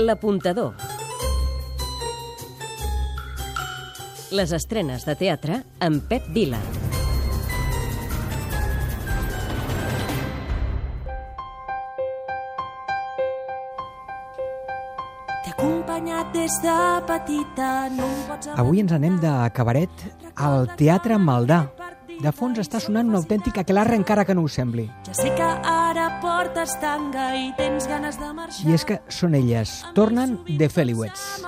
L'apuntador. Les estrenes de teatre amb Pep Vila. T'he acompanyat des de petita, no pots Avui ens anem de cabaret al Teatre Maldà. De fons està sonant un autèntic aquelarre encara que no ho sembli. Ja sé que ara portes tanga i tens ganes de marxar. I és que són elles. Tornen de Feliwets.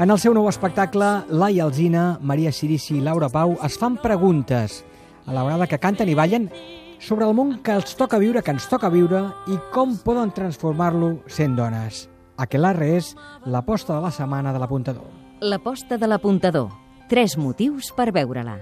En el seu nou espectacle, Laia Alzina, Maria Sirici i Laura Pau es fan preguntes, a la vegada que canten i ballen, sobre el món que els toca viure, que ens toca viure, i com poden transformar-lo sent dones. Aquelarre és l'aposta de la setmana de l'apuntador. L'aposta de l'apuntador. Tres motius per veure-la.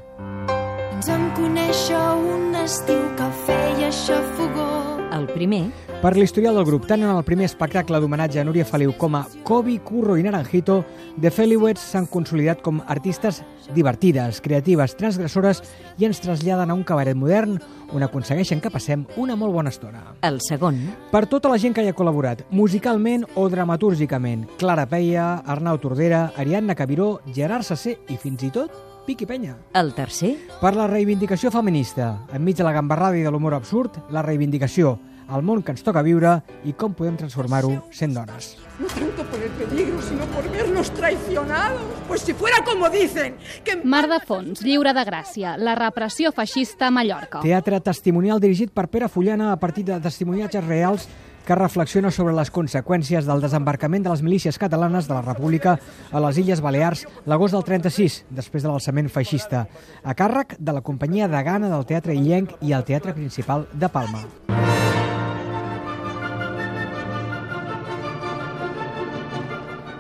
Ens vam conèixer un estiu que feia xafogó. El primer, Per l'historial del grup, tant en el primer espectacle d'homenatge a Núria Feliu com a Kobi, Curro i Naranjito, The Feliwets s'han consolidat com artistes divertides, creatives, transgressores i ens traslladen a un cabaret modern on aconsegueixen que passem una molt bona estona. el segon, Per tota la gent que hi ha col·laborat, musicalment o dramatúrgicament, Clara Peia, Arnau Tordera, Ariadna Cabiró, Gerard Sasser i fins i tot Piqui Penya. el tercer, Per la reivindicació feminista, enmig de la gambarrada i de l'humor absurd, la reivindicació, el món que ens toca viure i com podem transformar-ho sent dones. No tanto por el peligro, sino por vernos traicionados. Pues si fuera como dicen, que... Mar de Fons, lliure de gràcia, la repressió feixista a Mallorca. Teatre testimonial dirigit per Pere Fullana a partir de testimoniatges reals que reflexiona sobre les conseqüències del desembarcament de les milícies catalanes de la República a les Illes Balears l'agost del 36, després de l'alçament feixista, a càrrec de la companyia de Gana del Teatre Illenc i el Teatre Principal de Palma.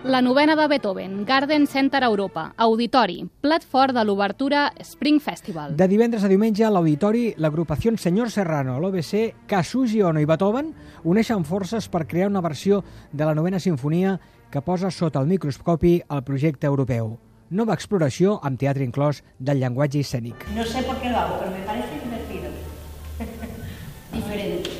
La novena de Beethoven, Garden Center Europa, Auditori, plat fort de l'obertura Spring Festival. De divendres a diumenge, a l'auditori, l'agrupació Senyor Serrano, l'OBC, Casugi Ono i Beethoven uneixen forces per crear una versió de la novena sinfonia que posa sota el microscopi el projecte europeu. Nova exploració amb teatre inclòs del llenguatge escènic. No sé por qué lo hago, pero me parece divertido. Diferente.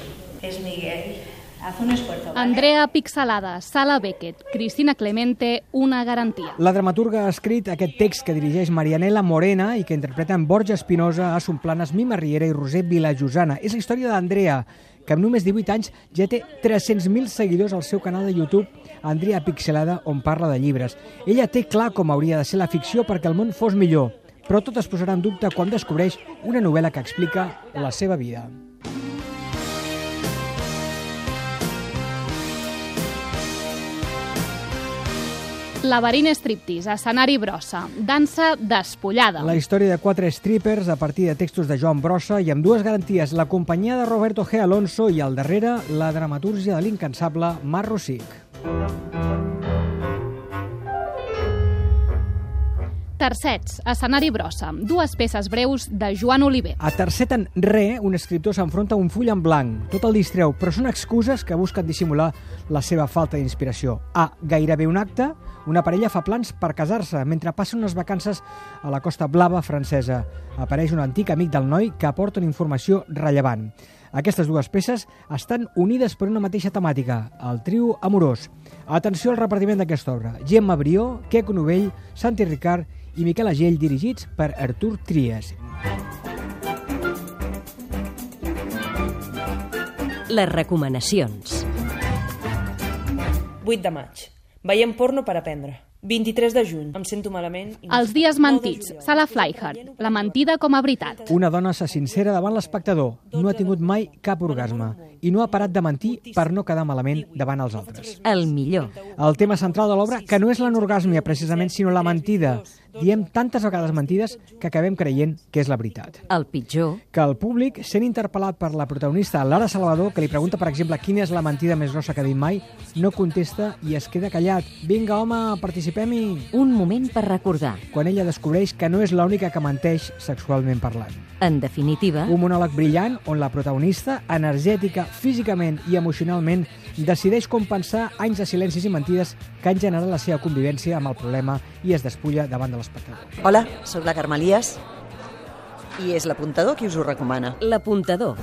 Es Miguel. Haz un esfuerzo. ¿vale? Andrea Pixelada, Sala Beckett, Cristina Clemente, una garantia. La dramaturga ha escrit aquest text que dirigeix Marianela Morena i que interpreten Borja Espinosa, Assun Planes, Mima Riera i Roser Vilajosana. És la història d'Andrea, que amb només 18 anys ja té 300.000 seguidors al seu canal de YouTube Andrea Pixelada, on parla de llibres. Ella té clar com hauria de ser la ficció perquè el món fos millor, però tot es posarà en dubte quan descobreix una novel·la que explica la seva vida. Laberint Striptease, escenari brossa, dansa despullada. La història de quatre strippers a partir de textos de Joan Brossa i amb dues garanties, la companyia de Roberto G. Alonso i al darrere la dramatúrgia de l'incansable Mar Rosic. Tercets, escenari brossa, dues peces breus de Joan Oliver. A Tercet en Re, un escriptor s'enfronta a un full en blanc. Tot el distreu, però són excuses que busquen dissimular la seva falta d'inspiració. A gairebé un acte, una parella fa plans per casar-se mentre passen unes vacances a la Costa Blava francesa. Apareix un antic amic del noi que aporta una informació rellevant. Aquestes dues peces estan unides per una mateixa temàtica, el trio amorós. Atenció al repartiment d'aquesta obra. Gemma Brió, Queco Novell, Santi Ricard i Miquel Agell, dirigits per Artur Trias. les recomanacions. 8 de maig. Veiem porno per aprendre. 23 de juny. Em sento malament. i Els dies 9 de mentits. Sala Flyhard, la mentida com a veritat. Una dona se sincera davant l'espectador, no ha tingut mai cap orgasme i no ha parat de mentir per no quedar malament davant els altres. El millor. El tema central de l'obra, que no és l'anorgàsmia precisament, sinó la mentida. Diem tantes vegades mentides que acabem creient que és la veritat. El pitjor. Que el públic, sent interpel·lat per la protagonista Lara Salvador, que li pregunta, per exemple, quina és la mentida més grossa que ha dit mai, no contesta i es queda callat. Vinga, home, participem-hi! Un moment per recordar. Quan ella descobreix que no és l'única que menteix sexualment parlant. En definitiva, Un monòleg brillant on la protagonista, energètica, físicament i emocionalment, decideix compensar anys de silencis i mentides que han generat la seva convivència amb el problema i es despulla davant de l'espectador. Hola, sóc la Carme Elias i és l'apuntador qui us ho recomana. l'apuntador.